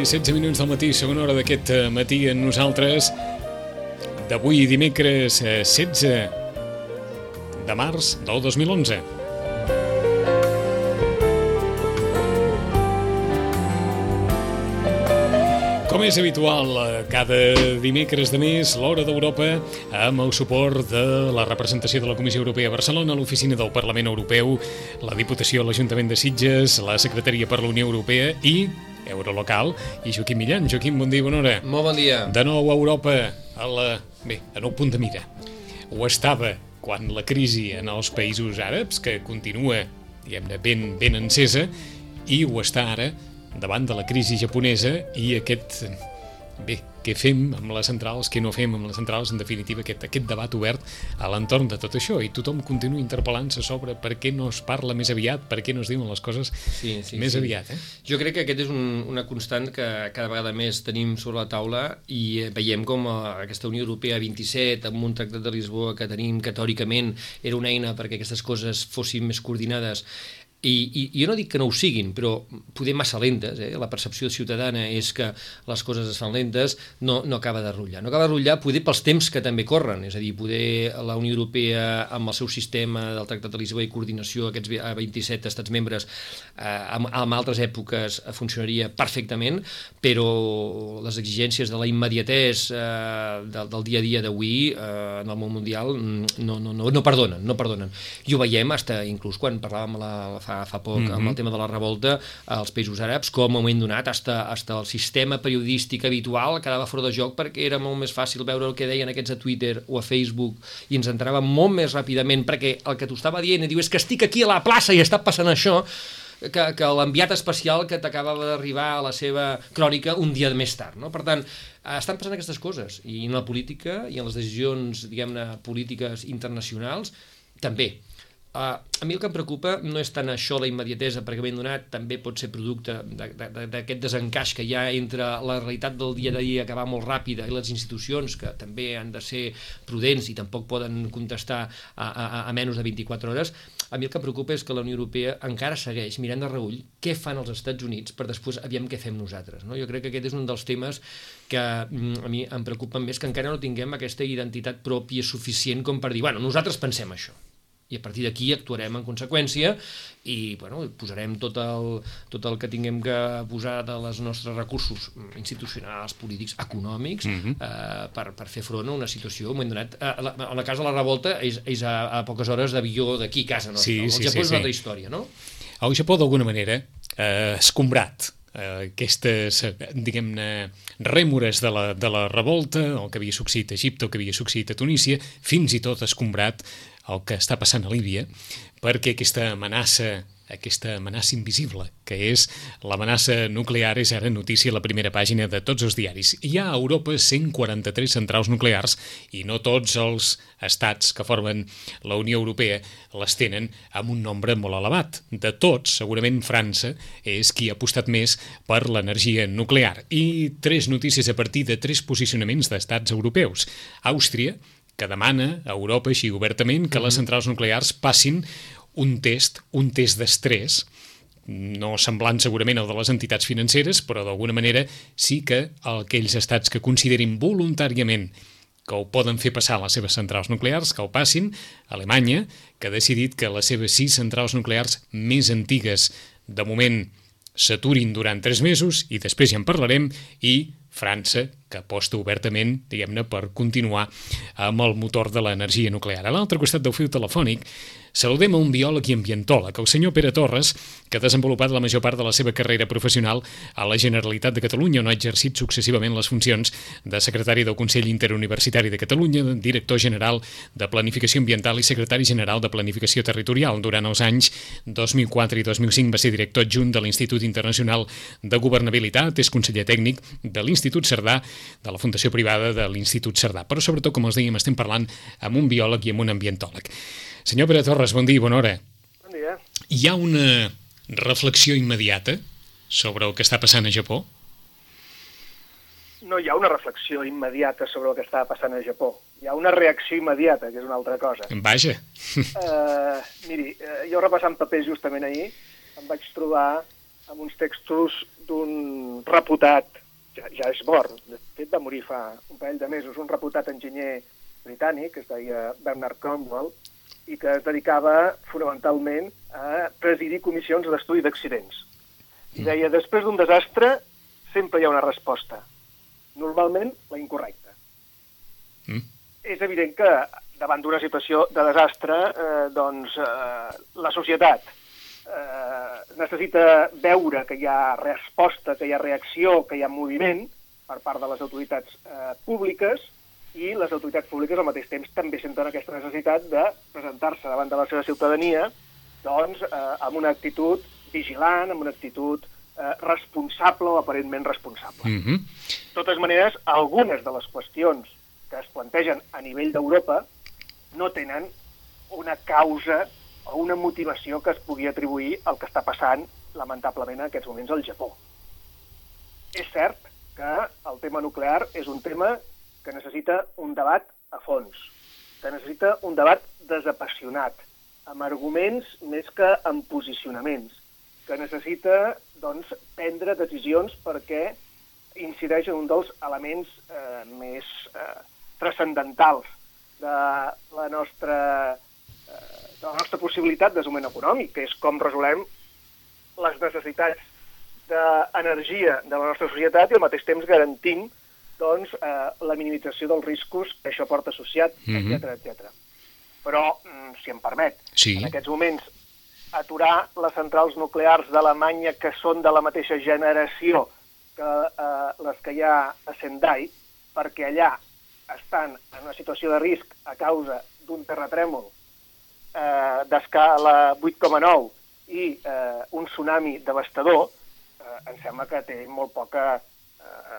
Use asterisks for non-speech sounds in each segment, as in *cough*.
I 16 minuts del matí, segona hora d'aquest eh, matí en nosaltres, d'avui dimecres 16 eh, de març del 2011. Com és habitual, eh, cada dimecres de mes, l'Hora d'Europa, amb el suport de la representació de la Comissió Europea a Barcelona, l'Oficina del Parlament Europeu, la Diputació, l'Ajuntament de Sitges, la Secretaria per la Unió Europea i Eurolocal i Joaquim Millan. Joaquim, bon dia, bona hora. Molt bon dia. De nou a Europa, a la... bé, a nou punt de mira. Ho estava quan la crisi en els països àrabs, que continua, diguem-ne, ben, ben encesa, i ho està ara davant de la crisi japonesa i aquest bé, què fem amb les centrals, què no fem amb les centrals, en definitiva aquest, aquest debat obert a l'entorn de tot això i tothom continua interpel·lant-se sobre per què no es parla més aviat, per què no es diuen les coses sí, sí, més sí. aviat. Eh? Jo crec que aquest és un, una constant que cada vegada més tenim sobre la taula i eh, veiem com eh, aquesta Unió Europea 27 amb un tractat de Lisboa que tenim que teòricament era una eina perquè aquestes coses fossin més coordinades i, i, jo no dic que no ho siguin, però poder massa lentes, eh? la percepció ciutadana és que les coses es fan lentes, no, no acaba de rotllar. No acaba de rotllar poder pels temps que també corren, és a dir, poder la Unió Europea amb el seu sistema del Tractat de Lisboa i coordinació aquests 27 estats membres eh, en, en altres èpoques funcionaria perfectament, però les exigències de la immediatès eh, del, del dia a dia d'avui eh, en el món mundial mm, no, no, no, no perdonen, no perdonen. I ho veiem hasta inclús quan parlàvem la, la fa, fa poc mm -hmm. amb el mhm. tema de la revolta als països àrabs, com a moment donat hasta, hasta el sistema periodístic habitual quedava fora de joc perquè era molt més fàcil veure el que deien aquests a Twitter o a Facebook i ens entrava molt més ràpidament perquè el que t'ho estava dient i diu és que estic aquí a la plaça i està passant això que, que l'enviat especial que t'acabava d'arribar a la seva crònica un dia més tard. No? Per tant, estan passant aquestes coses i en la política i en les decisions, diguem-ne, polítiques internacionals també. Uh, a mi el que em preocupa no és tant això la immediatesa, perquè ben donat també pot ser producte d'aquest desencaix que hi ha entre la realitat del dia a dia que va molt ràpida i les institucions que també han de ser prudents i tampoc poden contestar a, a, a menys de 24 hores. A mi el que em preocupa és que la Unió Europea encara segueix mirant de reull què fan els Estats Units per després aviam què fem nosaltres. No? Jo crec que aquest és un dels temes que mm, a mi em preocupa més que encara no tinguem aquesta identitat pròpia suficient com per dir, bueno, nosaltres pensem això i a partir d'aquí actuarem en conseqüència i bueno, posarem tot el, tot el que tinguem que posar dels nostres recursos institucionals, polítics, econòmics mm -hmm. eh, per, per fer front a una situació, un donat, eh, la, en la casa de la revolta és, és a, a poques hores d'avió d'aquí a casa, no? Sí, el sí, Japó sí, és una altra història, no? El Japó, d'alguna manera, eh, escombrat eh, aquestes, diguem-ne, rèmores de la, de la revolta, el que havia succeït a Egipte, el que havia succeït a Tunísia, fins i tot escombrat el que està passant a Líbia, perquè aquesta amenaça aquesta amenaça invisible, que és l'amenaça nuclear, és ara notícia a la primera pàgina de tots els diaris. Hi ha a Europa 143 centrals nuclears i no tots els estats que formen la Unió Europea les tenen amb un nombre molt elevat. De tots, segurament França és qui ha apostat més per l'energia nuclear. I tres notícies a partir de tres posicionaments d'estats europeus. Àustria, que demana a Europa així obertament que les centrals nuclears passin un test, un test d'estrès, no semblant segurament al de les entitats financeres, però d'alguna manera sí que aquells estats que considerin voluntàriament que ho poden fer passar a les seves centrals nuclears, que ho passin, Alemanya, que ha decidit que les seves sis centrals nuclears més antigues de moment s'aturin durant tres mesos i després ja en parlarem, i França, que aposta obertament, diguem-ne, per continuar amb el motor de l'energia nuclear. A l'altre costat del fil telefònic Saludem a un biòleg i ambientòleg, el senyor Pere Torres, que ha desenvolupat la major part de la seva carrera professional a la Generalitat de Catalunya, on ha exercit successivament les funcions de secretari del Consell Interuniversitari de Catalunya, director general de Planificació Ambiental i secretari general de Planificació Territorial. Durant els anys 2004 i 2005 va ser director adjunt de l'Institut Internacional de Governabilitat, és conseller tècnic de l'Institut Cerdà, de la Fundació Privada de l'Institut Cerdà. Però sobretot, com els dèiem, estem parlant amb un biòleg i amb un ambientòleg. Senyor Pere Torres, bon dia i bona hora. Bon dia. Hi ha una reflexió immediata sobre el que està passant a Japó? No hi ha una reflexió immediata sobre el que està passant a Japó. Hi ha una reacció immediata, que és una altra cosa. Vaja. Uh, miri, uh, jo repassant papers justament ahir, em vaig trobar amb uns textos d'un reputat, ja, ja és mort, de fet va morir fa un parell de mesos, un reputat enginyer britànic, que es deia Bernard Cromwell, i que es dedicava fonamentalment a presidir comissions d'estudi d'accidents. I deia, després d'un desastre sempre hi ha una resposta. Normalment, la incorrecta. Mm. És evident que davant d'una situació de desastre, eh, doncs eh, la societat eh, necessita veure que hi ha resposta, que hi ha reacció, que hi ha moviment per part de les autoritats eh, públiques, i les autoritats públiques al mateix temps també senten aquesta necessitat de presentar-se davant de la seva ciutadania doncs, eh, amb una actitud vigilant, amb una actitud eh, responsable o aparentment responsable. Mm -hmm. De totes maneres, algunes de les qüestions que es plantegen a nivell d'Europa no tenen una causa o una motivació que es pugui atribuir al que està passant, lamentablement, en aquests moments al Japó. És cert que el tema nuclear és un tema que necessita un debat a fons, que necessita un debat desapassionat, amb arguments més que amb posicionaments, que necessita doncs, prendre decisions perquè incideix en un dels elements eh, més eh, transcendentals de la nostra, eh, de la nostra possibilitat de desenvolupament econòmic, que és com resolem les necessitats d'energia de la nostra societat i al mateix temps garantint doncs, eh, la minimització dels riscos que això porta associat, etc Mhm. etc. etc. Però, mm, si em permet, Sí. en aquests moments aturar les centrals nuclears d'Alemanya que són de la mateixa generació que eh, les que hi ha a Sendai, perquè allà estan en una situació de risc a causa d'un terratrèmol eh, d'escala 8,9 i eh, un tsunami devastador, eh, em sembla que té molt poca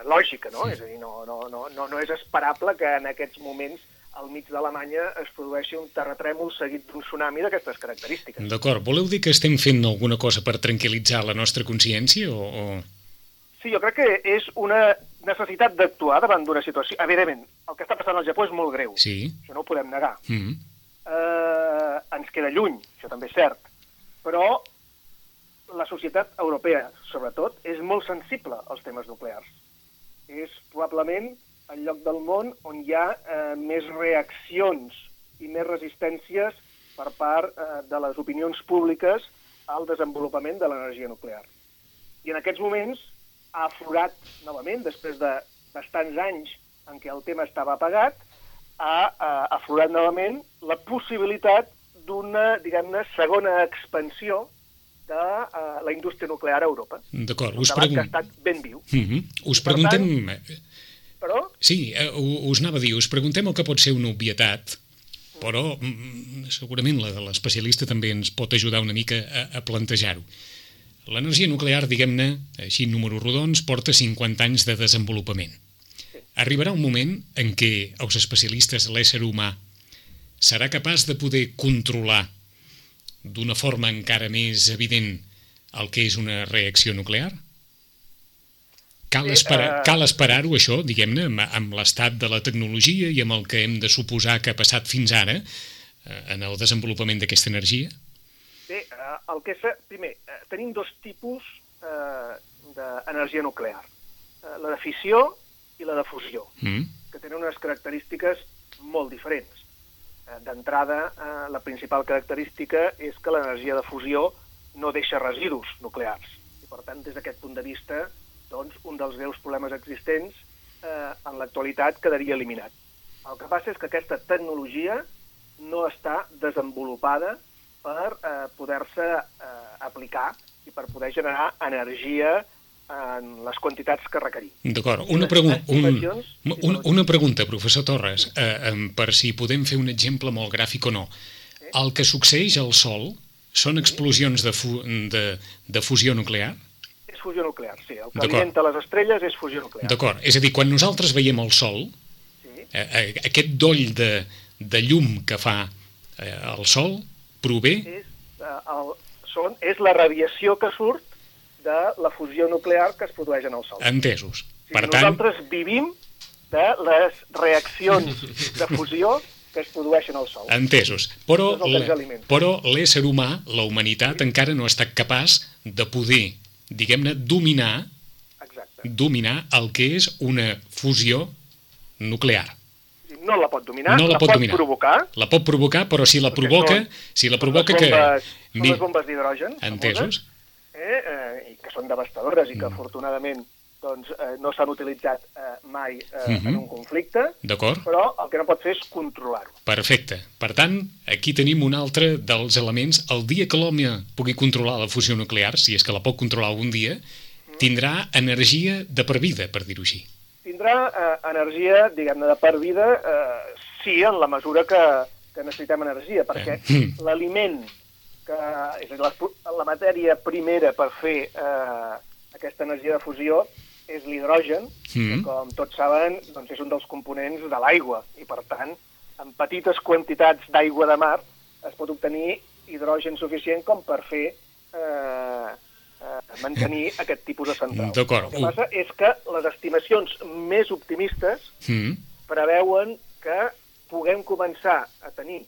lògica, no? És a dir, no, no, no, no, no és esperable que en aquests moments al mig d'Alemanya es produeixi un terratrèmol seguit d'un tsunami d'aquestes característiques. D'acord. Voleu dir que estem fent alguna cosa per tranquil·litzar la nostra consciència o... o... Sí, jo crec que és una necessitat d'actuar davant d'una situació... Evidentment, el que està passant al Japó és molt greu. Sí. Això no ho podem negar. Mm -hmm. Eh, ens queda lluny, això també és cert. Però la societat europea, sobretot, és molt sensible als temes nuclears. És probablement el lloc del món on hi ha eh, més reaccions i més resistències per part eh, de les opinions públiques al desenvolupament de l'energia nuclear. I en aquests moments ha aflorat novament, després de bastants anys en què el tema estava apagat, ha, ha aflorat novament la possibilitat d'una, diguem-ne, segona expansió de uh, la indústria nuclear a Europa. D'acord. Us, que ha estat ben viu. mm -hmm. us Per preguntem... Però, Sí, eh, u- us anava a dir, us preguntem el que pot ser una obvietat, però mm, segurament l'especialista també ens pot ajudar una mica a, a plantejar-ho. L'energia nuclear, diguem-ne, així en números rodons, porta 50 anys de desenvolupament. Arribarà un moment en què els especialistes, l'ésser humà, serà capaç de poder controlar d'una forma encara més evident el que és una reacció nuclear? Cal, esperar, eh, cal esperar-ho, això, diguem-ne, amb, amb l'estat de la tecnologia i amb el que hem de suposar que ha passat fins ara eh, en el desenvolupament d'aquesta energia? bé, eh, el que és... Primer, tenim dos tipus eh, d'energia nuclear. La de fissió i la de fusió. Mm? que tenen unes característiques molt diferents. Eh, D'entrada, eh, la principal característica és que l'energia de fusió no deixa residus nuclears. I, per tant, des d'aquest punt de vista, doncs, un dels greus problemes existents eh, en l'actualitat quedaria eliminat. El que passa és que aquesta tecnologia no està desenvolupada per eh, poder-se eh, aplicar i per poder generar energia en les quantitats que requerim. D'acord. Una, Les pregun un, un, una pregunta, professor Torres, eh, em, per si podem fer un exemple molt gràfic o no. El que succeeix al Sol són explosions de, fu de, de fusió nuclear? És fusió nuclear, sí. El que alimenta les estrelles és fusió nuclear. D'acord. És a dir, quan nosaltres veiem el Sol, Sí. eh, eh, aquest doll de, de llum que fa eh, el Sol prové... És, eh, el, són, és la radiació que surt de la fusió nuclear que es produeix en el Sol. Entesos. Sí, Per tant, nosaltres vivim de les reaccions de *laughs* fusió que es produeixen al Sol. entesos. Però, que però l'ésser humà, la humanitat, encara no ha estat capaç de poder, diguem-ne, dominar Exacte. dominar el que és una fusió nuclear. No la pot dominar, No la pot pot dominar. provocar. La pot provocar, però si la perquè provoca, són- si la són provoca les que... bombes, Són Mi- les bombes d'hidrogen. Entesos? famoses, Eh, eh, I que són devastadores i que Mm. afortunadament doncs, eh, no s'han utilitzat eh, mai eh, Mhm. en un conflicte, però el que no pot fer és controlar-ho. Perfecte. Per tant, aquí tenim un altre dels elements. El dia que l'home pugui controlar la fusió nuclear, si és que la pot controlar algun dia, tindrà energia de per vida, per dir-ho així. Tindrà eh, energia, diguem-ne, de per vida, eh, sí, en la mesura que, que necessitem energia, perquè Eh. l'aliment, que és dir, la, la matèria primera per fer eh, aquesta energia de fusió és l'hidrogen, Mm. que com tots saben doncs és un dels components de l'aigua, i per tant, en petites quantitats d'aigua de mar es pot obtenir hidrogen suficient com per fer eh, eh, mantenir *laughs* aquest tipus de central. D'acord. El que passa és que les estimacions més optimistes Mm. preveuen que puguem començar a tenir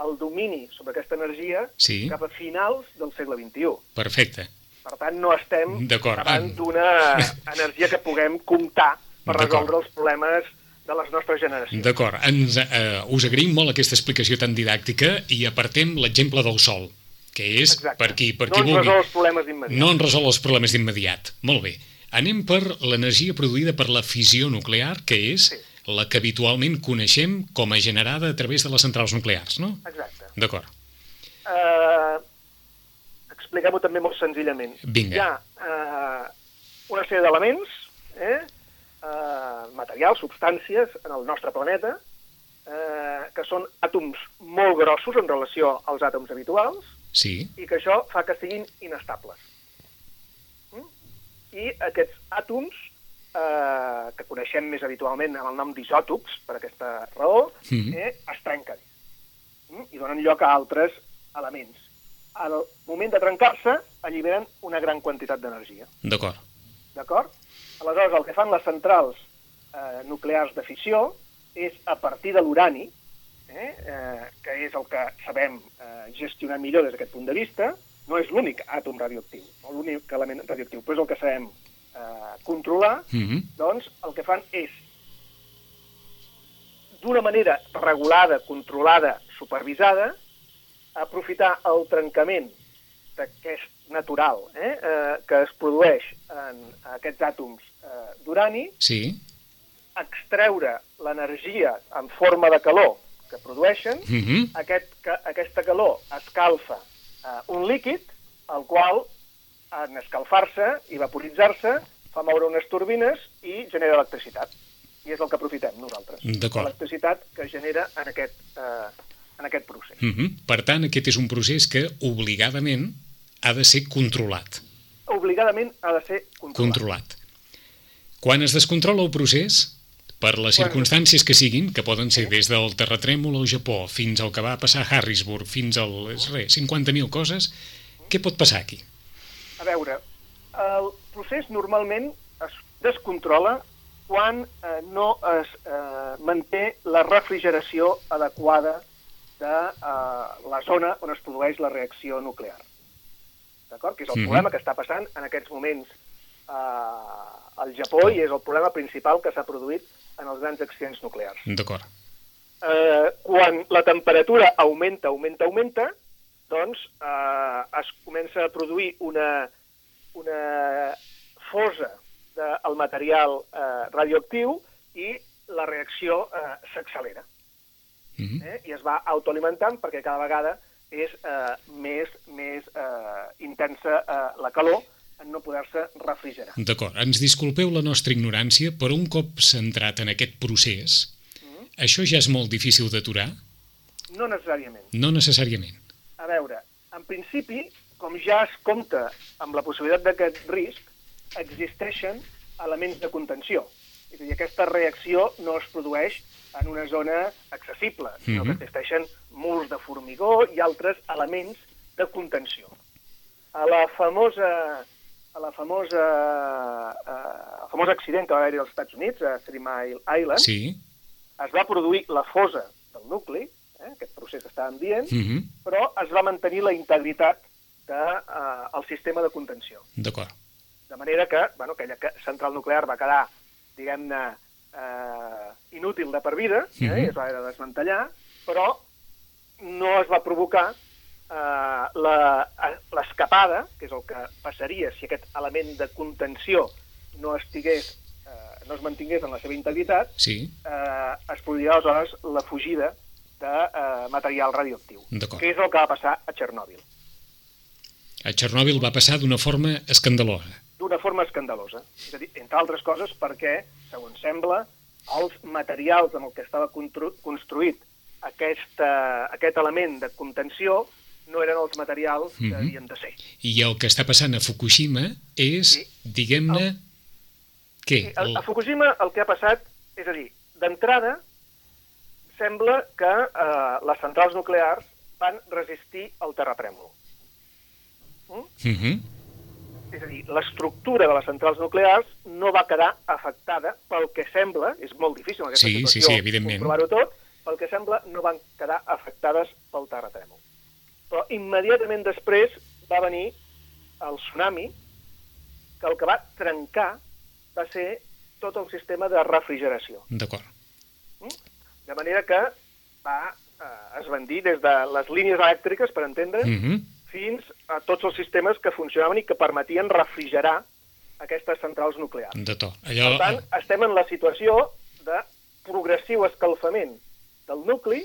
el domini sobre aquesta energia Sí. cap a finals del segle XXI. Perfecte. Per tant, no estem davant d'una *laughs* energia que puguem comptar per resoldre els problemes de les nostres generacions. D'acord. Ens, eh, us agraïm molt aquesta explicació tan didàctica i apartem l'exemple del sol, que és Exacte. per qui, per no qui ens vulgui. resol els problemes d'immediat. No en resol els problemes d'immediat. Molt bé. Anem per l'energia produïda per la fissió nuclear, que és Sí. La que habitualment coneixem com a generada a través de les centrals nuclears, no? Exacte. D'acord. Uh, Expliquem-ho també molt senzillament. Vinga. Hi ha uh, una sèrie d'elements, eh, uh, materials, substàncies en el nostre planeta, uh, que són àtoms molt grossos en relació als àtoms habituals, Sí. i que això fa que siguin inestables. Mm? I aquests àtoms, eh, que coneixem més habitualment amb el nom d'isòtops, per aquesta raó, Mhm. eh, es trenquen mm? i donen lloc a altres elements. Al moment de trencar-se, alliberen una gran quantitat d'energia. D'acord. D'acord? Aleshores, el que fan les centrals eh, nuclears de fissió és, a partir de l'urani, eh, eh, que és el que sabem eh, gestionar millor des d'aquest punt de vista, no és l'únic àtom radioactiu, no l'únic element radioactiu, però és el que sabem eh, controlar, Mm -hmm. doncs el que fan és, d'una manera regulada, controlada, supervisada, aprofitar el trencament d'aquest natural eh, eh, que es produeix en aquests àtoms eh, d'urani, Sí. extreure l'energia en forma de calor que produeixen, Mm -hmm. aquest, que, aquesta calor escalfa eh, un líquid, el qual, en escalfar-se i vaporitzar-se, fa moure unes turbines i genera electricitat. I és el que aprofitem nosaltres. L'electricitat que genera en aquest, eh, en aquest procés. Mm -hmm. Per tant, aquest és un procés que obligadament ha de ser controlat. Obligadament ha de ser controlat. Controlat. Quan es descontrola el procés, per les Quan- circumstàncies que siguin, que poden ser des del terratrèmol al Japó fins al que va passar a Harrisburg, fins al res, 50.000 coses, què pot passar aquí? A veure, el procés normalment es descontrola quan eh, no es eh, manté la refrigeració adequada de eh, la zona on es produeix la reacció nuclear. D'acord? Que és el Mhm. problema que està passant en aquests moments eh, al Japó i és el problema principal que s'ha produït en els grans accidents nuclears. D'acord. Eh, quan la temperatura augmenta, augmenta, augmenta, doncs eh, es comença a produir una, una fosa del material eh, radioactiu i la reacció eh, s'accelera. Mhm. Eh? I es va autoalimentant perquè cada vegada és eh, més, més eh, intensa eh, la calor en no poder-se refrigerar. D'acord, ens disculpeu la nostra ignorància, però un cop centrat en aquest procés, això ja és molt difícil d'aturar? No necessàriament. No necessàriament. A veure, en principi, com ja es compta amb la possibilitat d'aquest risc, existeixen elements de contenció. És a dir, aquesta reacció no es produeix en una zona accessible, sinó que Mhm. existeixen murs de formigó i altres elements de contenció. A la famosa a la famosa, eh, el famós accident que va haver-hi als Estats Units, a Three Mile Island, Sí? es va produir la fosa del nucli, eh, aquest procés que estàvem dient, Mhm. però es va mantenir la integritat del de, eh, el sistema de contenció. D'acord. De manera que, bueno, aquella que- central nuclear va quedar, diguem-ne, eh, inútil de per vida, eh, Mhm. i es va haver de desmantellar, però no es va provocar eh, la- eh, l'escapada, que és el que passaria si aquest element de contenció no estigués, eh, no es mantingués en la seva integritat, Sí? eh, es produiria aleshores la fugida de eh, material radioactiu, que és el que va passar a Txernòbil, A Txernòbil va passar d'una forma escandalosa. d'una forma escandalosa. És a dir, entre altres coses perquè, segons sembla, els materials amb el que estava constru construït aquesta, aquest element de contenció no eren els materials que Mhm. havien de ser. I el que està passant a Fukushima és, Sí. diguem-ne... Què? I a, a Fukushima el que ha passat, és a dir, d'entrada, sembla que eh, les centrals nuclears van resistir el terratrèmol. Mhm. És a dir, l'estructura de les centrals nuclears no va quedar afectada pel que sembla, és molt difícil en aquesta Sí, sí, situació sí, evidentment. comprovar-ho tot, pel que sembla no van quedar afectades pel terratrèmol. Però immediatament després va venir el tsunami, que el que va trencar va ser tot el sistema de refrigeració. D'acord. De manera que va eh, esbandir des de les línies elèctriques, per entendre, Mhm. fins a tots els sistemes que funcionaven i que permetien refrigerar aquestes centrals nuclears. De to. Per Allò... tant, estem en la situació de progressiu escalfament del nucli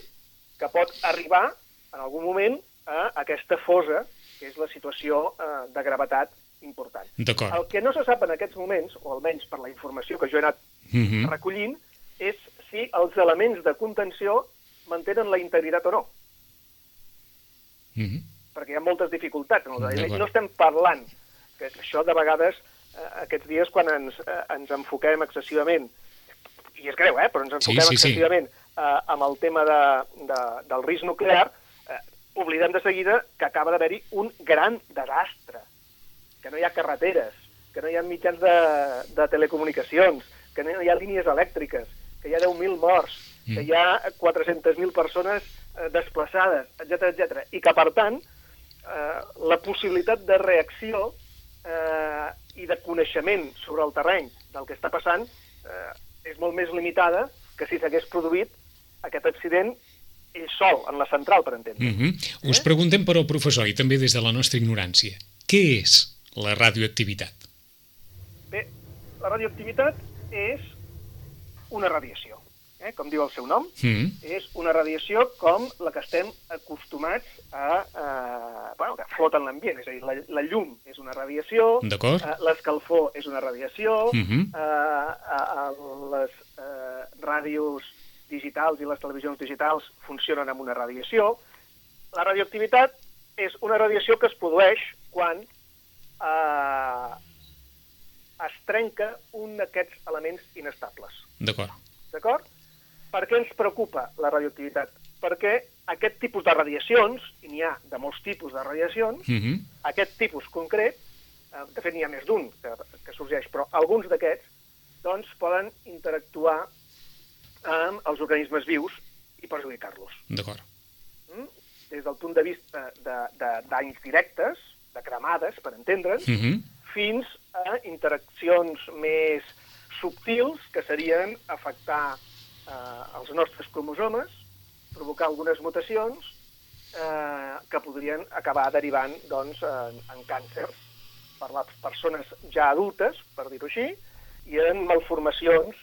que pot arribar en algun moment a aquesta fosa, que és la situació eh, de gravetat important. El que no se sap en aquests moments, o almenys per la informació que jo he anat Mhm. recollint, és si els elements de contenció mantenen la integritat o no. Mhm. perquè hi ha moltes dificultats aliments. No estem parlant, que això de vegades, eh, aquests dies, quan ens, eh, ens enfoquem excessivament, i és greu, eh, però ens Sí, enfoquem sí, sí. excessivament eh, amb el tema de, de, del risc nuclear, eh, oblidem de seguida que acaba d'haver-hi un gran desastre, que no hi ha carreteres, que no hi ha mitjans de, de telecomunicacions, que no hi ha línies elèctriques, que hi ha 10.000 morts, que hi ha 400.000 persones eh, desplaçades, etc etc. I que, per tant, eh, la possibilitat de reacció eh, i de coneixement sobre el terreny del que està passant eh, és molt més limitada que si s'hagués produït aquest accident ell sol, en la central, per entendre. Mhm. Us preguntem, però, professor, i també des de la nostra ignorància, què és la radioactivitat? Bé, la radioactivitat és una radiació, eh? com diu el seu nom, Mhm. és una radiació com la que estem acostumats a... Eh, bueno, que flota en l'ambient, és a dir, la, la llum és una radiació, eh, l'escalfor és una radiació, Mhm. eh, a, a les eh, ràdios digitals i les televisions digitals funcionen amb una radiació. La radioactivitat és una radiació que es produeix quan eh, es trenca un d'aquests elements inestables. D'acord. D'acord? Per què ens preocupa la radioactivitat? Perquè aquest tipus de radiacions, i n'hi ha de molts tipus de radiacions, Mhm. aquest tipus concret, eh, de fet n'hi ha més d'un que, que sorgeix, però alguns d'aquests doncs, poden interactuar amb els organismes vius i perjudicar-los. D'acord. Mm? Des del punt de vista de- de- d'anys directes, de cremades, per entendre'ns, Mhm. fins a interaccions més subtils, que serien afectar eh, els nostres cromosomes, provocar algunes mutacions eh, que podrien acabar derivant doncs, en, en càncers per les persones ja adultes, per dir-ho així, i en malformacions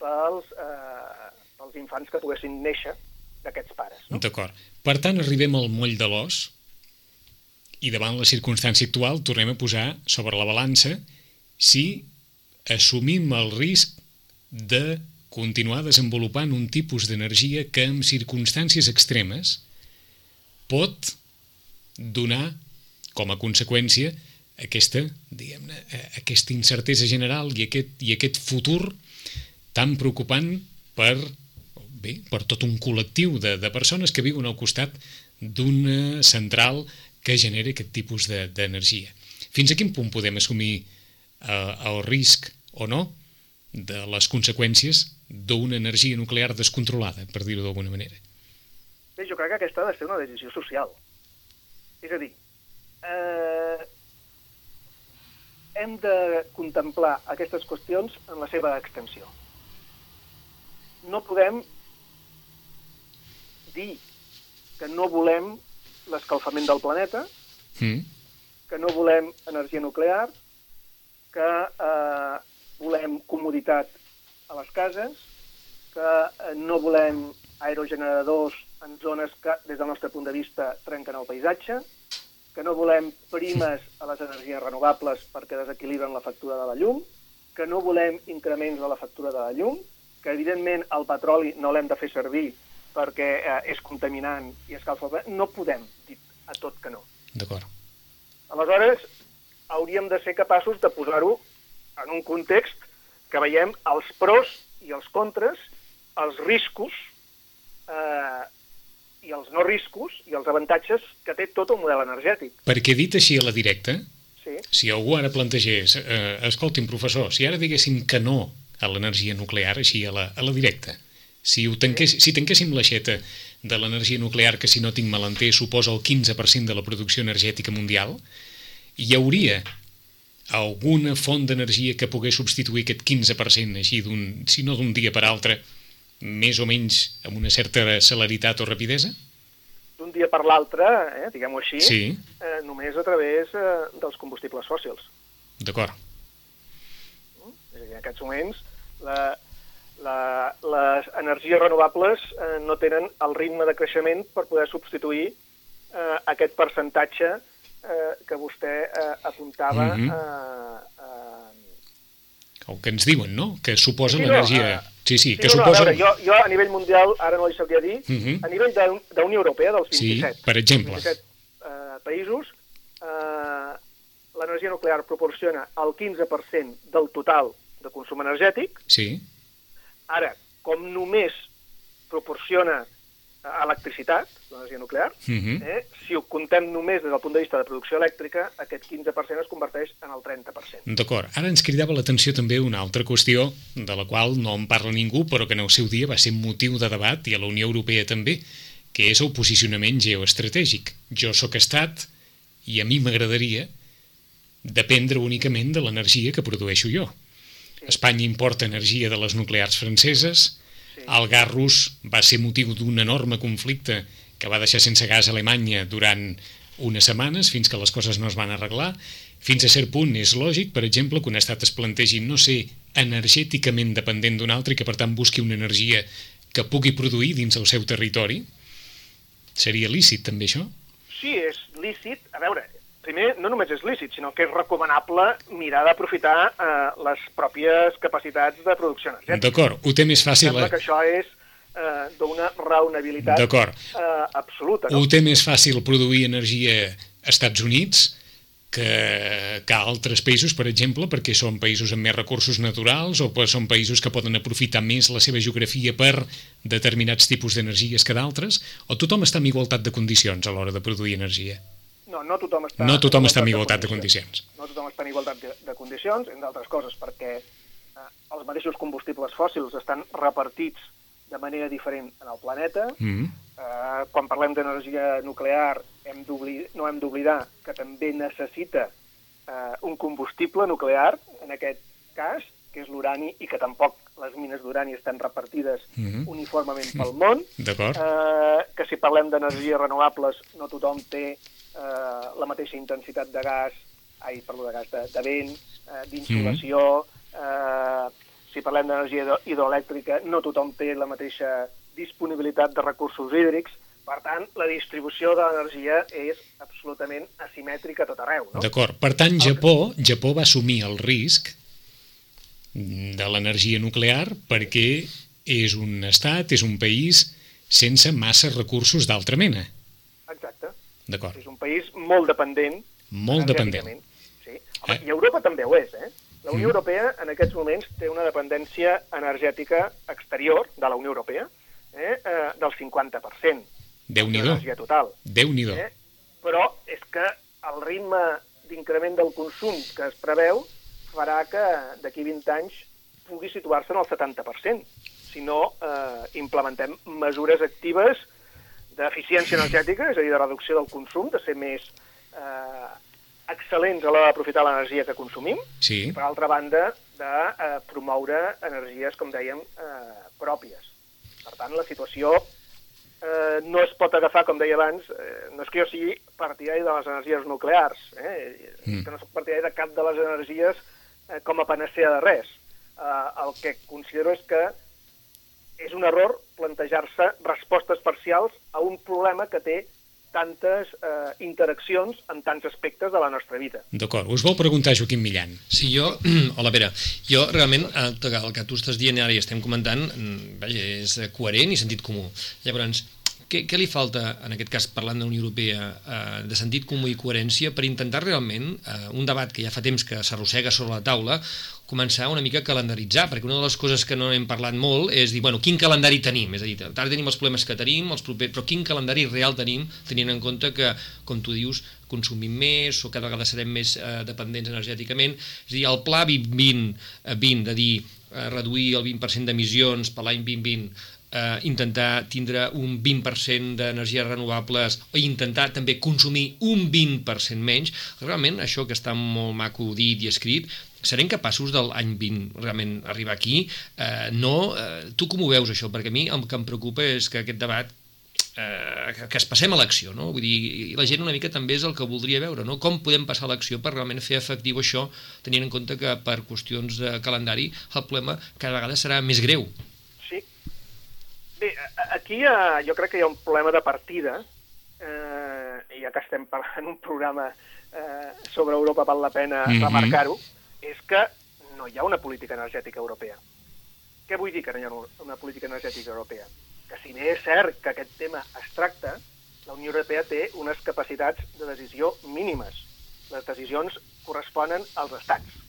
pels, eh, pels infants que poguessin néixer d'aquests pares. No? D'acord. Per tant, arribem al moll de l'os i davant la circumstància actual tornem a posar sobre la balança si assumim el risc de continuar desenvolupant un tipus d'energia que en circumstàncies extremes pot donar com a conseqüència aquesta, diguem-ne, eh, aquesta incertesa general i aquest, i aquest futur tan preocupant per, bé, per tot un col·lectiu de, de persones que viuen al costat d'una central que genera aquest tipus d'energia. De, Fins a quin punt podem assumir eh, el risc o no de les conseqüències d'una energia nuclear descontrolada, per dir-ho d'alguna manera? Bé, jo crec que aquesta ha de ser una decisió social. És a dir, eh, hem de contemplar aquestes qüestions en la seva extensió. No podem dir que no volem l'escalfament del planeta, Mm. que no volem energia nuclear, que eh, volem comoditat a les cases, que eh, no volem aerogeneradors en zones que, des del nostre punt de vista, trenquen el paisatge, que no volem primes a les energies renovables perquè desequilibren la factura de la llum, que no volem increments de la factura de la llum, que evidentment el petroli no l'hem de fer servir perquè eh, és contaminant i escalfa el planeta. No podem dir a tot que no. D'acord. Aleshores, hauríem de ser capaços de posar-ho en un context que veiem els pros i els contres, els riscos eh, i els no riscos i els avantatges que té tot el model energètic. Perquè dit així a la directa, Sí, si algú ara plantegés, eh, escolti'm, professor, si ara diguéssim que no a l'energia nuclear, així a la, a la directa, si, ho tanqués, si tanquéssim l'aixeta de l'energia nuclear, que si no tinc malentès suposa el 15% de la producció energètica mundial, hi hauria alguna font d'energia que pogués substituir aquest 15% així d'un, si no d'un dia per altre, més o menys amb una certa celeritat o rapidesa? d'un dia per l'altre, eh, diguem-ho així, Sí, eh, només a través eh, dels combustibles fòssils. d'acord. És a dir, en aquests moments la, la, les energies renovables eh, no tenen el ritme de creixement per poder substituir eh, aquest percentatge eh, que vostè eh, apuntava Mhm. eh, eh, El que ens diuen, no? Que suposa Sí, no, l'energia... eh, Sí, sí, que no, no, suposa... a veure, jo, jo a nivell mundial, ara no li sabria dir, Mhm. a nivell de, de Unió Europea, dels Sí, 27, per exemple. 27 eh, països, eh, l'energia nuclear proporciona el 15% del total de consum energètic. Sí, Ara, com només proporciona eh, electricitat, l'energia nuclear, Mhm. eh, si ho contem només des del punt de vista de producció elèctrica, aquest 15% es converteix en el 30%. D'acord. Ara ens cridava l'atenció també una altra qüestió de la qual no en parla ningú, però que en el seu dia va ser motiu de debat, i a la Unió Europea també, que és el posicionament geoestratègic. Jo sóc estat i a mi m'agradaria dependre únicament de l'energia que produeixo jo. Espanya importa energia de les nuclears franceses, Sí. El gas rus va ser motiu d'un enorme conflicte que va deixar sense gas Alemanya durant unes setmanes fins que les coses no es van arreglar. Fins a cert punt és lògic, per exemple, que un estat es plantegi no ser energèticament dependent d'un altre i que per tant busqui una energia que pugui produir dins el seu territori. Seria lícit també això? Sí, és lícit. A veure, primer, no només és lícit, sinó que és recomanable mirar d'aprofitar eh, les pròpies capacitats de producció energètica. D'acord, ho té més fàcil... Sembla eh? que això és eh, d'una raonabilitat eh, absoluta. No? Ho té més fàcil produir energia a Estats Units que, que a altres països, per exemple, perquè són països amb més recursos naturals o són països que poden aprofitar més la seva geografia per determinats tipus d'energies que d'altres, o tothom està en igualtat de condicions a l'hora de produir energia? No, no tothom està, No tothom està en igualtat de condicions. No tothom està en igualtat de, de condicions, entre altres coses, perquè eh, els mateixos combustibles fòssils estan repartits de manera diferent en el planeta. Mm. Eh, quan parlem d'energia nuclear hem no hem d'oblidar que també necessita eh, un combustible nuclear, en aquest cas, que és l'urani, i que tampoc les mines d'urani estan repartides Mhm. uniformement pel *laughs* món. D'acord? Eh, que si parlem d'energies renovables no tothom té eh, la mateixa intensitat de gas, ai, perdó, de gas, de, de vent, eh, d'insolació... Eh, si parlem d'energia hidro- hidroelèctrica, no tothom té la mateixa disponibilitat de recursos hídrics, per tant, la distribució de l'energia és absolutament asimètrica a tot arreu. No? D'acord. Per tant, Japó, Japó va assumir el risc de l'energia nuclear perquè és un estat, és un país sense massa recursos d'altra mena. D'acord. És un país molt dependent. Molt dependent. Sí. Home, Eh? I Europa també ho és, eh? La Unió Mm. Europea en aquests moments té una dependència energètica exterior de la Unió Europea eh? Eh, del 50% de Déu-n'hi-do. l'energia total. Déu-n'hi-do. Eh? Però és que el ritme d'increment del consum que es preveu farà que d'aquí 20 anys pugui situar-se en el 70%. Si no, eh, implementem mesures actives d'eficiència energètica, és a dir, de reducció del consum, de ser més eh, excel·lents a l'hora d'aprofitar l'energia que consumim, Sí. i per altra banda, de eh, promoure energies, com dèiem, eh, pròpies. Per tant, la situació eh, no es pot agafar, com deia abans, eh, no és que jo sigui partidari de les energies nuclears, eh? Mm. que no soc partidari de cap de les energies eh, com a panacea de res. Eh, el que considero és que és un error plantejar-se respostes parcials a un problema que té tantes eh, interaccions en tants aspectes de la nostra vida. D'acord. Us vol preguntar Joaquim Millan. Sí, jo... *clears throat* Hola, Pere. Jo, realment, el, el que tu estàs dient ara i estem comentant, mm, vaja, és coherent i sentit comú. Llavors, què, què li falta, en aquest cas, parlant de la Unió Europea, eh, de sentit comú i coherència per intentar realment, eh, un debat que ja fa temps que s'arrossega sobre la taula, començar una mica a calendaritzar, perquè una de les coses que no hem parlat molt és dir, bueno, quin calendari tenim? És a dir, ara tenim els problemes que tenim, els propers, però quin calendari real tenim, tenint en compte que, com tu dius, consumim més o cada vegada serem més eh, dependents energèticament. És a dir, el pla 2020, eh, 20 de dir eh, reduir el 20% d'emissions per l'any 2020 eh, intentar tindre un 20% d'energies renovables o intentar també consumir un 20% menys, realment això que està molt maco dit i escrit, serem capaços de l'any 20 realment arribar aquí? Eh, no? Eh, tu com ho veus això? Perquè a mi el que em preocupa és que aquest debat eh, que- es passem a l'acció, no? Vull dir, la gent una mica també és el que voldria veure, no? Com podem passar a l'acció per realment fer efectiu això, tenint en compte que per qüestions de calendari el problema cada vegada serà més greu. Bé, aquí uh, jo crec que hi ha un problema de partida, eh, i ja que estem parlant un programa eh, sobre Europa val la pena Mhm. remarcar-ho, és que no hi ha una política energètica europea. Què vull dir que no hi ha una política energètica europea? Que si bé és cert que aquest tema es tracta, la Unió Europea té unes capacitats de decisió mínimes. Les decisions corresponen als estats.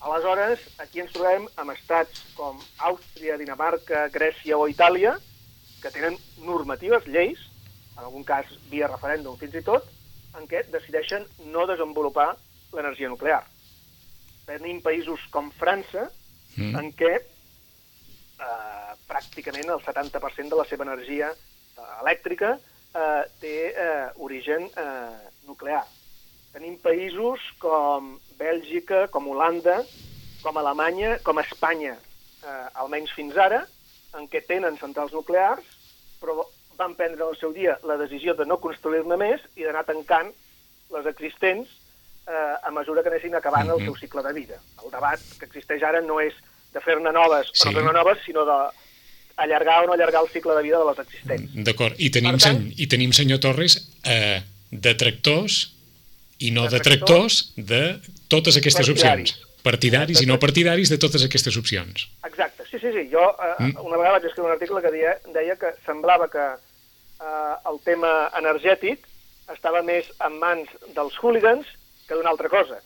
Aleshores, aquí ens trobem amb estats com Àustria, Dinamarca, Grècia o Itàlia, que tenen normatives, lleis, en algun cas via referèndum fins i tot, en què decideixen no desenvolupar l'energia nuclear. Tenim països com França, Mm. en què eh, pràcticament el 70% de la seva energia eh, elèctrica eh, té eh, origen eh, nuclear. Tenim països com Bèlgica, com Holanda, com Alemanya, com Espanya, eh, almenys fins ara, en què tenen centrals nuclears, però van prendre en el seu dia la decisió de no construir-ne més i d'anar tancant les existents eh, a mesura que anessin acabant el Mhm. seu cicle de vida. El debat que existeix ara no és de fer-ne noves o Sí. no fer-ne noves, sinó de allargar o no allargar el cicle de vida de les existents. D'acord. I, tenim, Per tant- sen, I tenim, senyor Torres, eh, detractors i no Detractors. de totes aquestes Partidaris. opcions. Partidaris i no partidaris de totes aquestes opcions. Exacte, sí, sí, sí. Jo eh, Mm. una vegada vaig escriure un article que deia, deia que semblava que eh, el tema energètic estava més en mans dels hooligans que d'una altra cosa.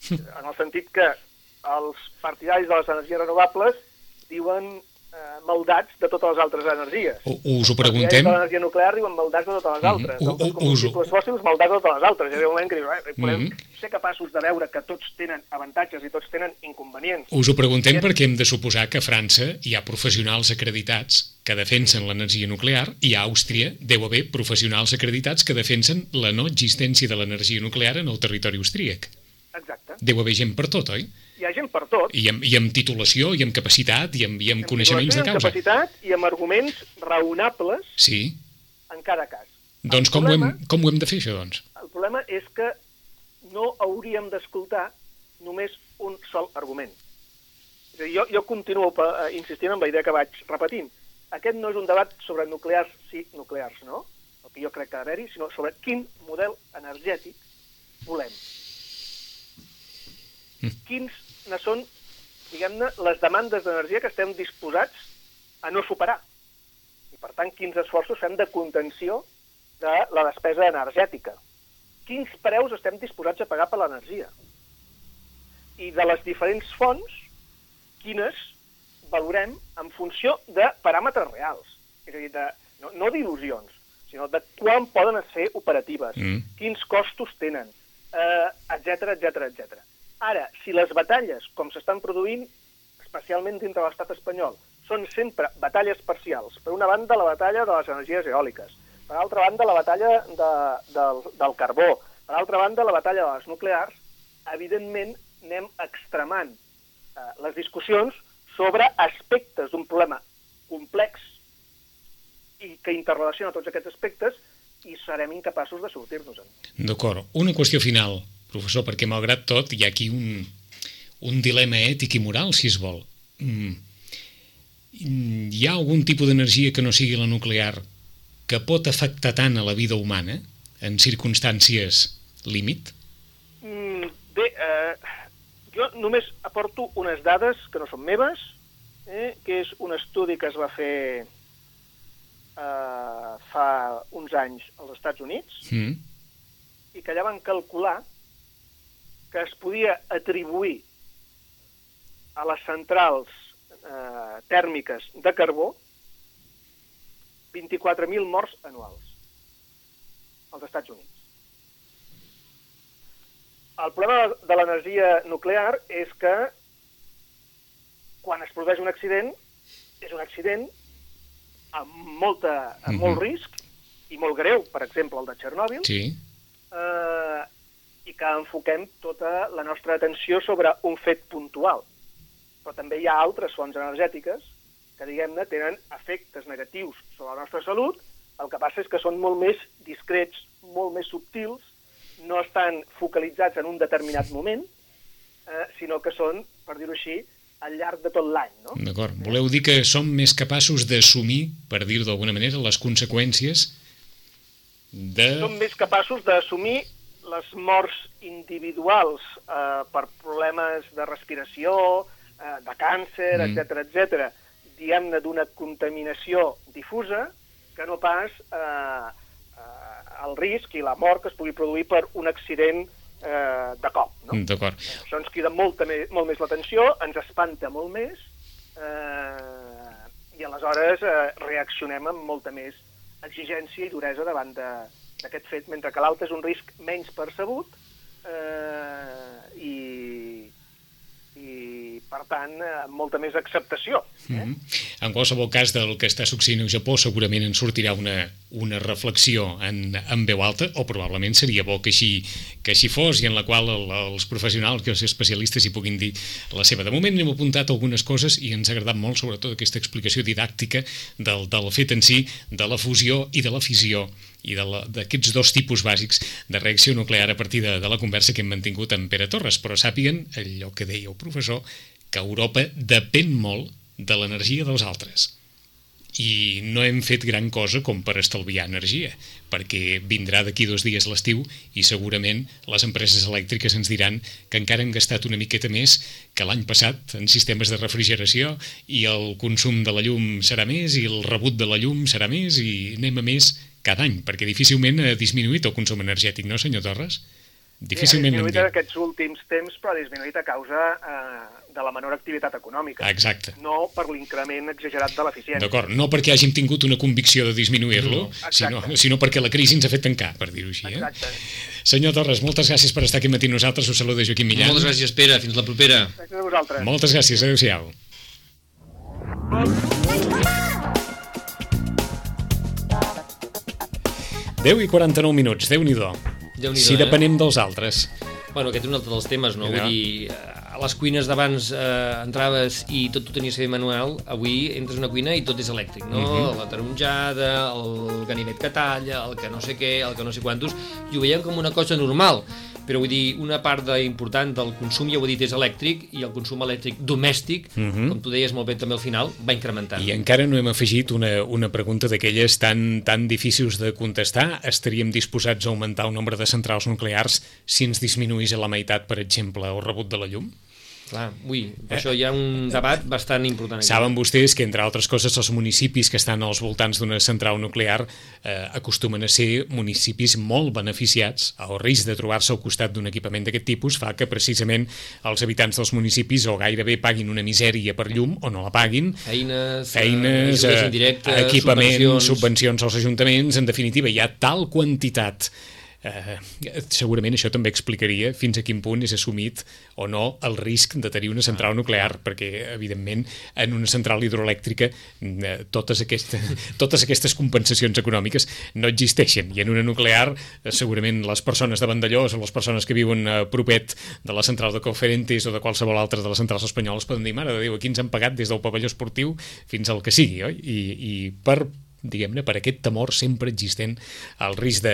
*laughs* En el sentit que els partidaris de les energies renovables diuen maldats de totes les altres energies. Us ho Els preguntem? de l'energia nuclear diuen maldats de totes les Mhm. altres. U- Dels u- combustibles us- fòssils, maldats de totes les altres. Hi ha un moment que dius, eh, podem Mhm. ser capaços de veure que tots tenen avantatges i tots tenen inconvenients. Us ho preguntem Sí. perquè hem de suposar que a França hi ha professionals acreditats que defensen l'energia nuclear i a Àustria deu haver professionals acreditats que defensen la no existència de l'energia nuclear en el territori austríac. Exacte. Deu haver gent per tot, oi? Hi ha gent per tot. I amb, i amb titulació, i amb capacitat, i amb, i amb coneixements de amb causa. capacitat i amb arguments raonables Sí. en cada cas. Doncs El com ho, hem, problema- com ho hem de fer, això, doncs? El problema és que no hauríem d'escoltar només un sol argument. Jo, jo continuo eh, insistint en la idea que vaig repetint. Aquest no és un debat sobre nuclears sí, nuclears no, el que jo crec que ha d'haver-hi, sinó sobre quin model energètic volem. Quins ne són, diguem-ne, les demandes d'energia que estem disposats a no superar. I, per tant, quins esforços fem de contenció de la despesa energètica. Quins preus estem disposats a pagar per l'energia. I de les diferents fonts, quines valorem en funció de paràmetres reals. És a dir, de, no, no d'il·lusions, sinó de quan poden ser operatives, Mm. quins costos tenen, etc etc etc. Ara, si les batalles, com s'estan produint, especialment dintre de l'estat espanyol, són sempre batalles parcials. Per una banda, la batalla de les energies eòliques, per altra banda, la batalla de, del, del carbó, per altra banda, la batalla de les nuclears, evidentment anem extremant eh, les discussions sobre aspectes d'un problema complex i que interrelaciona tots aquests aspectes i serem incapaços de sortir-nos-en. D'acord. Una qüestió final, professor, perquè malgrat tot hi ha aquí un, un dilema ètic i moral, si es vol. Mm. Hi ha algun tipus d'energia que no sigui la nuclear que pot afectar tant a la vida humana en circumstàncies límit? Mm, bé, eh, jo només aporto unes dades que no són meves, eh, que és un estudi que es va fer eh, fa uns anys als Estats Units Mm. i que allà van calcular que es podia atribuir a les centrals eh, tèrmiques de carbó 24.000 morts anuals als Estats Units. El problema de l'energia nuclear és que quan es produeix un accident, és un accident amb, molta, amb Mhm. molt risc i molt greu, per exemple, el de Txernòbil, Sí. eh, i que enfoquem tota la nostra atenció sobre un fet puntual. Però també hi ha altres fonts energètiques que, diguem-ne, tenen efectes negatius sobre la nostra salut, el que passa és que són molt més discrets, molt més subtils, no estan focalitzats en un determinat moment, eh, sinó que són, per dir-ho així, al llarg de tot l'any, no? D'acord. Voleu dir que som més capaços d'assumir, per dir-ho d'alguna manera, les conseqüències de... som més capaços d'assumir les morts individuals eh, per problemes de respiració, eh, de càncer, Mm. mm. etc etc, diguem-ne d'una contaminació difusa, que no pas eh, eh, el risc i la mort que es pugui produir per un accident eh, de cop. No? D'acord. Això ens crida molta me molt més l'atenció, ens espanta molt més eh, i aleshores eh, reaccionem amb molta més exigència i duresa davant de- d'aquest fet, mentre que l'altre és un risc menys percebut eh, i, i, per tant, amb molta més acceptació. Eh? Mm -hmm. En qualsevol cas del que està succeint al Japó segurament en sortirà una, una reflexió en, en veu alta o probablement seria bo que així, que així fos i en la qual el, els professionals i els especialistes hi puguin dir la seva. De moment hem apuntat algunes coses i ens ha agradat molt sobretot aquesta explicació didàctica del, del fet en si, de la fusió i de la fissió i d'aquests dos tipus bàsics de reacció nuclear a partir de, de la conversa que hem mantingut amb Pere Torres, però sàpiguen allò que deia el professor, que Europa depèn molt de l'energia dels altres i no hem fet gran cosa com per estalviar energia, perquè vindrà d'aquí dos dies l'estiu i segurament les empreses elèctriques ens diran que encara han gastat una miqueta més que l'any passat en sistemes de refrigeració i el consum de la llum serà més i el rebut de la llum serà més i anem a més cada any, perquè difícilment ha disminuït el consum energètic, no, senyor Torres? Difícilment ha disminuït en aquests últims temps, però ha disminuït a causa eh, de la menor activitat econòmica, Exacte. no per l'increment exagerat de l'eficiència. D'acord, no perquè hàgim tingut una convicció de disminuir-lo, No, sinó, sinó perquè la crisi ens ha fet tancar, per dir-ho així. Eh? Exacte. Senyor Torres, moltes gràcies per estar aquí matí amb nosaltres. Us saluda Joaquim Millán. Moltes gràcies, Pere. Fins la propera. Gràcies a vosaltres. Moltes gràcies. Adéu-siau. Deu i 49 minuts, déu nhi Si eh? depenem dels altres. Bueno, aquest és un altre dels temes, no? Ja. Vull dir, a les cuines d'abans eh, entraves i tot ho tenies que fer manual, avui entres a una cuina i tot és elèctric, no? Mhm. La taronjada, el ganivet que talla, el que no sé què, el que no sé quantos, i ho veiem com una cosa normal. Però vull dir, una part de, important del consum, ja ho he dit, és elèctric, i el consum elèctric domèstic, uh -huh. com tu deies molt bé també al final, va incrementant. I encara no hem afegit una, una pregunta d'aquelles tan, tan difícils de contestar. Estaríem disposats a augmentar el nombre de centrals nuclears si ens disminuís a la meitat, per exemple, el rebut de la llum? Clar, ui, per eh? això hi ha un debat bastant important. Aquí. Saben vostès que, entre altres coses, els municipis que estan als voltants d'una central nuclear eh, acostumen a ser municipis molt beneficiats. El risc de trobar-se al costat d'un equipament d'aquest tipus fa que, precisament, els habitants dels municipis o gairebé paguin una misèria per llum o no la paguin. Feines, feines eh, indirectes, equipaments, subvencions. subvencions als ajuntaments. En definitiva, hi ha tal quantitat eh, segurament això també explicaria fins a quin punt és assumit o no el risc de tenir una central nuclear, perquè, evidentment, en una central hidroelèctrica eh, totes, aquesta, *laughs* totes aquestes compensacions econòmiques no existeixen, i en una nuclear eh, segurament les persones de Vandellós o les persones que viuen a propet de la central de Conferentes o de qualsevol altra de les centrals espanyoles poden dir, mare de Déu, aquí ens han pagat des del pavelló esportiu fins al que sigui, oi? I, i per diguem-ne, per aquest temor sempre existent al risc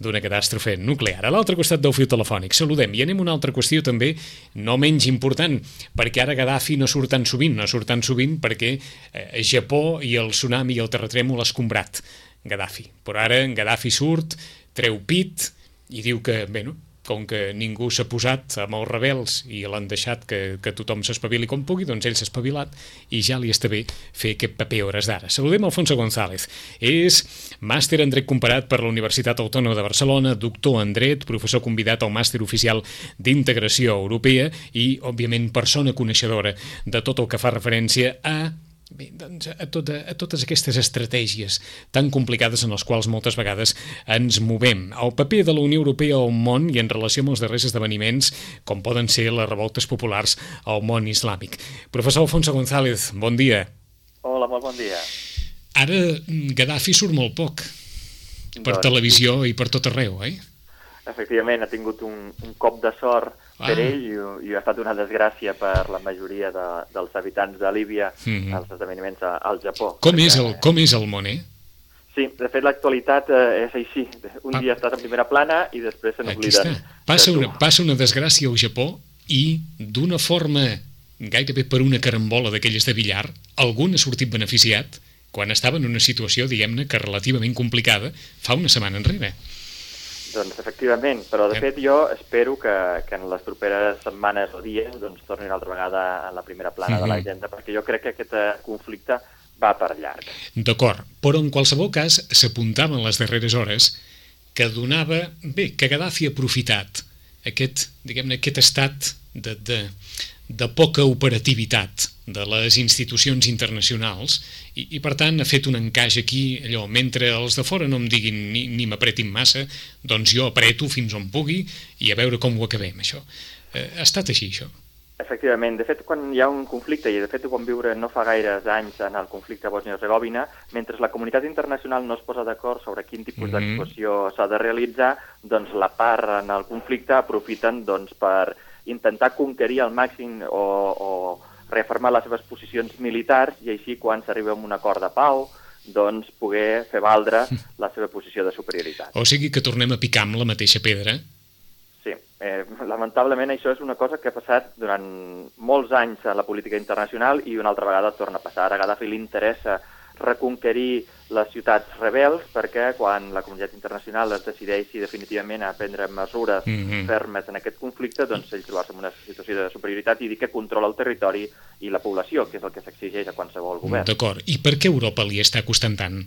d'una catàstrofe nuclear. A l'altre costat del fiu telefònic, saludem. I anem a una altra qüestió també, no menys important, perquè ara Gaddafi no surt tan sovint, no surt tan sovint perquè eh, Japó i el tsunami i el terratrèmol ha escombrat Gaddafi. Però ara Gaddafi surt, treu pit i diu que, bé, no, com que ningú s'ha posat amb els rebels i l'han deixat que, que tothom s'espavili com pugui, doncs ell s'ha espavilat i ja li està bé fer aquest paper hores d'ara. Saludem Alfonso González. És màster en dret comparat per la Universitat Autònoma de Barcelona, doctor en dret, professor convidat al màster oficial d'integració europea i, òbviament, persona coneixedora de tot el que fa referència a Bé, doncs a, tota, a totes aquestes estratègies tan complicades en les quals moltes vegades ens movem. El paper de la Unió Europea al món i en relació amb els darrers esdeveniments, com poden ser les revoltes populars al món islàmic. Professor Alfonso González, bon dia. Hola, molt bon dia. Ara Gaddafi surt molt poc per Doncs- televisió i per tot arreu, eh? Efectivament, ha tingut un, un cop de sort. Per ell i, i ha estat una desgràcia per la majoria de, dels habitants de Líbia Mhm. als esdeveniments a, al Japó. Com Perquè, és el, com és el món, eh? Sí, de fet l'actualitat eh, és així. Un Ah. dia estàs en primera plana i després se està. Passa una, passa una desgràcia al Japó i d'una forma gairebé per una carambola d'aquelles de billar, algun ha sortit beneficiat quan estava en una situació, diguem-ne, que relativament complicada fa una setmana enrere. Doncs efectivament, però de fet jo espero que, que en les properes setmanes o dies doncs, torni una altra vegada a la primera plana de Mhm. l'agenda, perquè jo crec que aquest eh, conflicte va per llarg. D'acord, però en qualsevol cas s'apuntava en les darreres hores que donava, bé, que Gaddafi ha aprofitat aquest, diguem-ne, aquest estat de, de, de poca operativitat de les institucions internacionals i, i per tant ha fet un encaix aquí allò, mentre els de fora no em diguin ni, ni m'apretin massa, doncs jo apreto fins on pugui i a veure com ho acabem això. Eh, ha estat així això? Efectivament, de fet, quan hi ha un conflicte, i de fet ho vam viure no fa gaires anys en el conflicte a Bòsnia-Herzegovina, mentre la comunitat internacional no es posa d'acord sobre quin tipus Mhm. d'actuació s'ha de realitzar, doncs la part en el conflicte aprofiten doncs, per intentar conquerir al màxim o, o reafirmar les seves posicions militars i així quan s'arriba a un acord de pau doncs poder fer valdre la seva posició de superioritat. O sigui que tornem a picar amb la mateixa pedra? Sí, eh, lamentablement això és una cosa que ha passat durant molts anys a la política internacional i una altra vegada torna a passar. A Gaddafi li interessa reconquerir les ciutats rebels perquè quan la comunitat internacional es decideixi definitivament a prendre mesures Mhm. fermes en aquest conflicte, doncs ell trobar-se en una situació de superioritat i dir que controla el territori i la població, que és el que s'exigeix a qualsevol govern. D'acord. I per què Europa li està costant tant?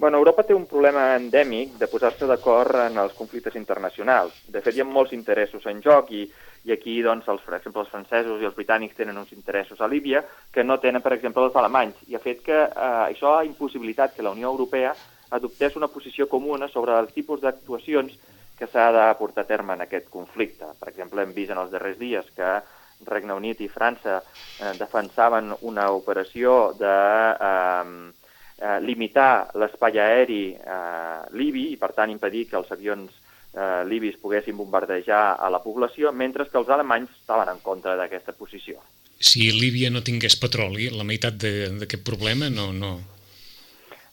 Bueno, Europa té un problema endèmic de posar-se d'acord en els conflictes internacionals. De fet, hi ha molts interessos en joc i, i aquí, doncs, els, per exemple, els francesos i els britànics tenen uns interessos a Líbia que no tenen, per exemple, els alemanys. I ha fet que eh, això ha impossibilitat que la Unió Europea adoptés una posició comuna sobre el tipus d'actuacions que s'ha de portar a terme en aquest conflicte. Per exemple, hem vist en els darrers dies que Regne Unit i França eh, defensaven una operació de eh, eh, limitar l'espai aeri eh, libi i, per tant, impedir que els avions eh, libis poguessin bombardejar a la població, mentre que els alemanys estaven en contra d'aquesta posició. Si Líbia no tingués petroli, la meitat de- d'aquest problema no... no...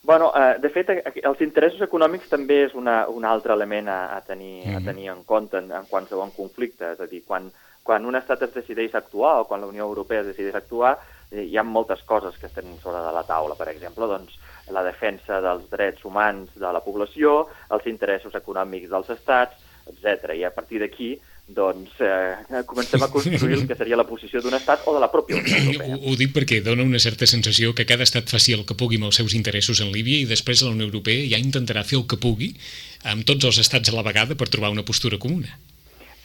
Bueno, eh, de fet, eh, els interessos econòmics també és una, un altre element a, a, tenir, mm -hmm. a tenir en compte en, en qualsevol conflicte. És a dir, quan, quan un estat es decideix actuar o quan la Unió Europea es decideix actuar, hi ha moltes coses que estan sobre de la taula. Per exemple, doncs, la defensa dels drets humans de la població, els interessos econòmics dels estats, etc. I a partir d'aquí doncs eh, comencem a construir el que seria la posició d'un estat o de la pròpia Unió Europea. Ho, ho dic perquè dona una certa sensació que cada estat faci el que pugui amb els seus interessos en Líbia i després la Unió Europea ja intentarà fer el que pugui amb tots els estats a la vegada per trobar una postura comuna.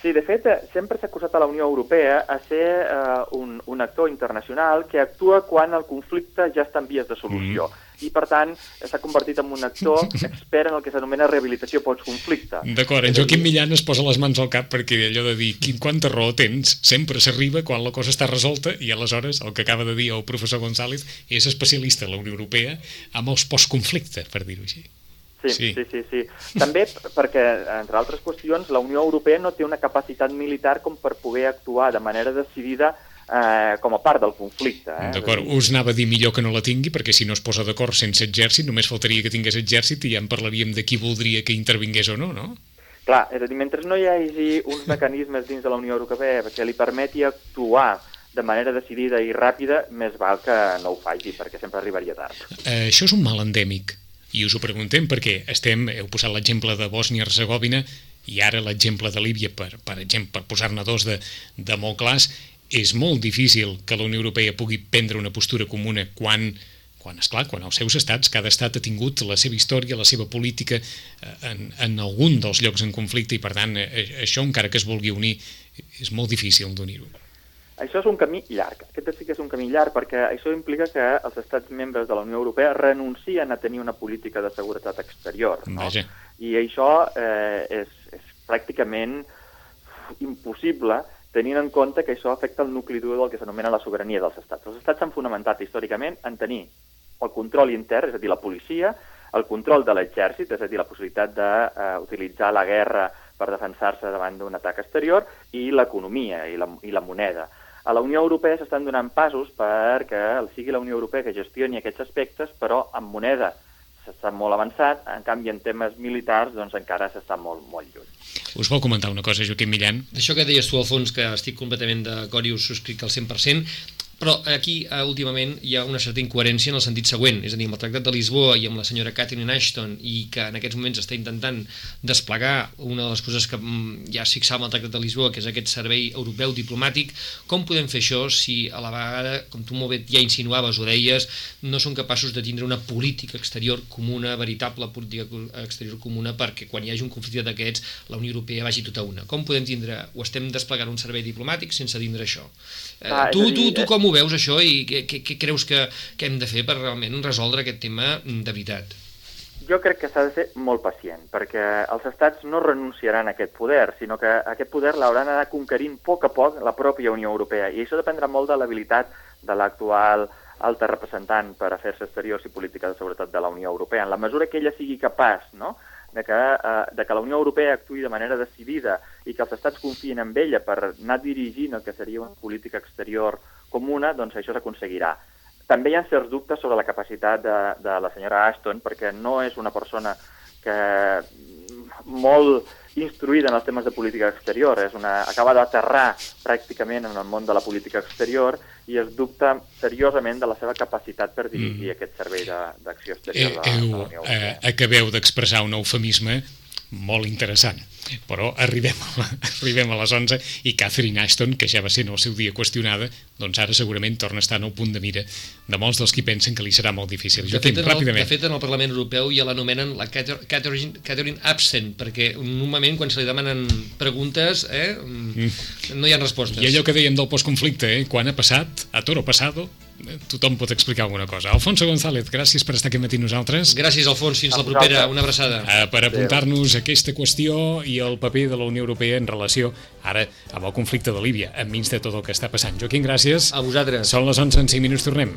Sí, de fet, eh, sempre s'ha acusat a la Unió Europea a ser eh, un, un actor internacional que actua quan el conflicte ja està en vies de solució. Mm i, per tant, s'ha convertit en un actor *laughs* expert en el que s'anomena rehabilitació post-conflicte. D'acord, en Joaquim Millan es posa les mans al cap perquè allò de dir quin, quanta raó tens sempre s'arriba quan la cosa està resolta i aleshores el que acaba de dir el professor González és especialista a la Unió Europea amb els postconflicte, per dir-ho així. Sí, sí, sí, sí, sí. També perquè, entre altres qüestions, la Unió Europea no té una capacitat militar com per poder actuar de manera decidida eh, com a part del conflicte. Eh? D'acord, us anava a dir millor que no la tingui, perquè si no es posa d'acord sense exèrcit, només faltaria que tingués exèrcit i ja en parlaríem de qui voldria que intervingués o no, no? Clar, és a dir, mentre no hi hagi uns mecanismes dins de la Unió Europea que li permeti actuar de manera decidida i ràpida, més val que no ho faci, perquè sempre arribaria tard. Eh, això és un mal endèmic, i us ho preguntem perquè estem, heu posat l'exemple de Bòsnia-Herzegovina i ara l'exemple de Líbia, per, per exemple, per posar-ne dos de, de molt clars, és molt difícil que la Unió Europea pugui prendre una postura comuna quan, quan esclar, quan els seus estats, cada estat ha tingut la seva història, la seva política eh, en, en algun dels llocs en conflicte i per tant eh, això encara que es vulgui unir és molt difícil d'unir-ho. Això és un camí llarg. Aquest sí que és un camí llarg perquè això implica que els estats membres de la Unió Europea renuncien a tenir una política de seguretat exterior. No? Vaja. I això eh, és, és pràcticament impossible tenint en compte que això afecta el nucli dur del que s'anomena la sobirania dels estats. Els estats s'han fonamentat històricament en tenir el control intern, és a dir, la policia, el control de l'exèrcit, és a dir, la possibilitat d'utilitzar eh, la guerra per defensar-se davant d'un atac exterior, i l'economia i, la, i la moneda. A la Unió Europea s'estan donant passos perquè sigui la Unió Europea que gestioni aquests aspectes, però amb moneda s'està molt avançat, en canvi en temes militars doncs encara s'està molt, molt lluny. Us vol comentar una cosa, Joaquim Millan? Això que deies tu, Alfons, que estic completament d'acord i us subscric al 100%, però aquí, uh, últimament, hi ha una certa incoherència en el sentit següent, és a dir, amb el Tractat de Lisboa i amb la senyora Catherine Ashton, i que en aquests moments està intentant desplegar una de les coses que mm, ja es fixava amb el Tractat de Lisboa, que és aquest servei europeu diplomàtic, com podem fer això si a la vegada, com tu molt bé ja insinuaves o deies, no són capaços de tindre una política exterior comuna, veritable política exterior comuna, perquè quan hi hagi un conflicte d'aquests, la Unió Europea vagi tota una. Com podem tindre, o estem desplegant un servei diplomàtic sense tindre això? Eh, ah, tu, tu, tu com ho veus això i què, què, què creus que, que hem de fer per realment resoldre aquest tema de veritat? Jo crec que s'ha de ser molt pacient, perquè els estats no renunciaran a aquest poder, sinó que aquest poder l'hauran d'anar conquerint a poc a poc la pròpia Unió Europea, i això dependrà molt de l'habilitat de l'actual alta representant per afers exteriors i política de seguretat de la Unió Europea. En la mesura que ella sigui capaç no?, de que, eh, de que la Unió Europea actuï de manera decidida i que els estats confien en ella per anar dirigint el que seria una política exterior comuna, doncs això s'aconseguirà. També hi ha certs dubtes sobre la capacitat de, de la senyora Ashton, perquè no és una persona que molt instruïda en els temes de política exterior, és una, acaba d'aterrar pràcticament en el món de la política exterior i es dubta seriosament de la seva capacitat per dirigir mm. aquest servei d'acció exterior eh, de, de la Unió Europea. Eh, acabeu d'expressar un eufemisme molt interessant. Però arribem a, *laughs* arribem a les 11 i Catherine Ashton, que ja va ser en el seu dia qüestionada, doncs ara segurament torna a estar en el punt de mira de molts dels qui pensen que li serà molt difícil. De, fet, el, de fet, en el Parlament Europeu ja l'anomenen la Catherine, Catherine Absent, perquè normalment quan se li demanen preguntes eh, mm. no hi ha respostes. I allò que dèiem del postconflicte, eh, quan ha passat, a toro passado, tothom pot explicar alguna cosa. Alfonso González, gràcies per estar aquí matí nosaltres. Gràcies, Alfons. Fins la propera. Una abraçada. Uh, per apuntar-nos aquesta qüestió i el paper de la Unió Europea en relació ara amb el conflicte de Líbia, enmig de tot el que està passant. Joaquim, gràcies. A vosaltres. Són les 11 en 5 minuts, tornem.